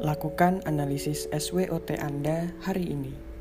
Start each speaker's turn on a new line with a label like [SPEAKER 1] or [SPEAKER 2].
[SPEAKER 1] Lakukan analisis SWOT Anda hari ini.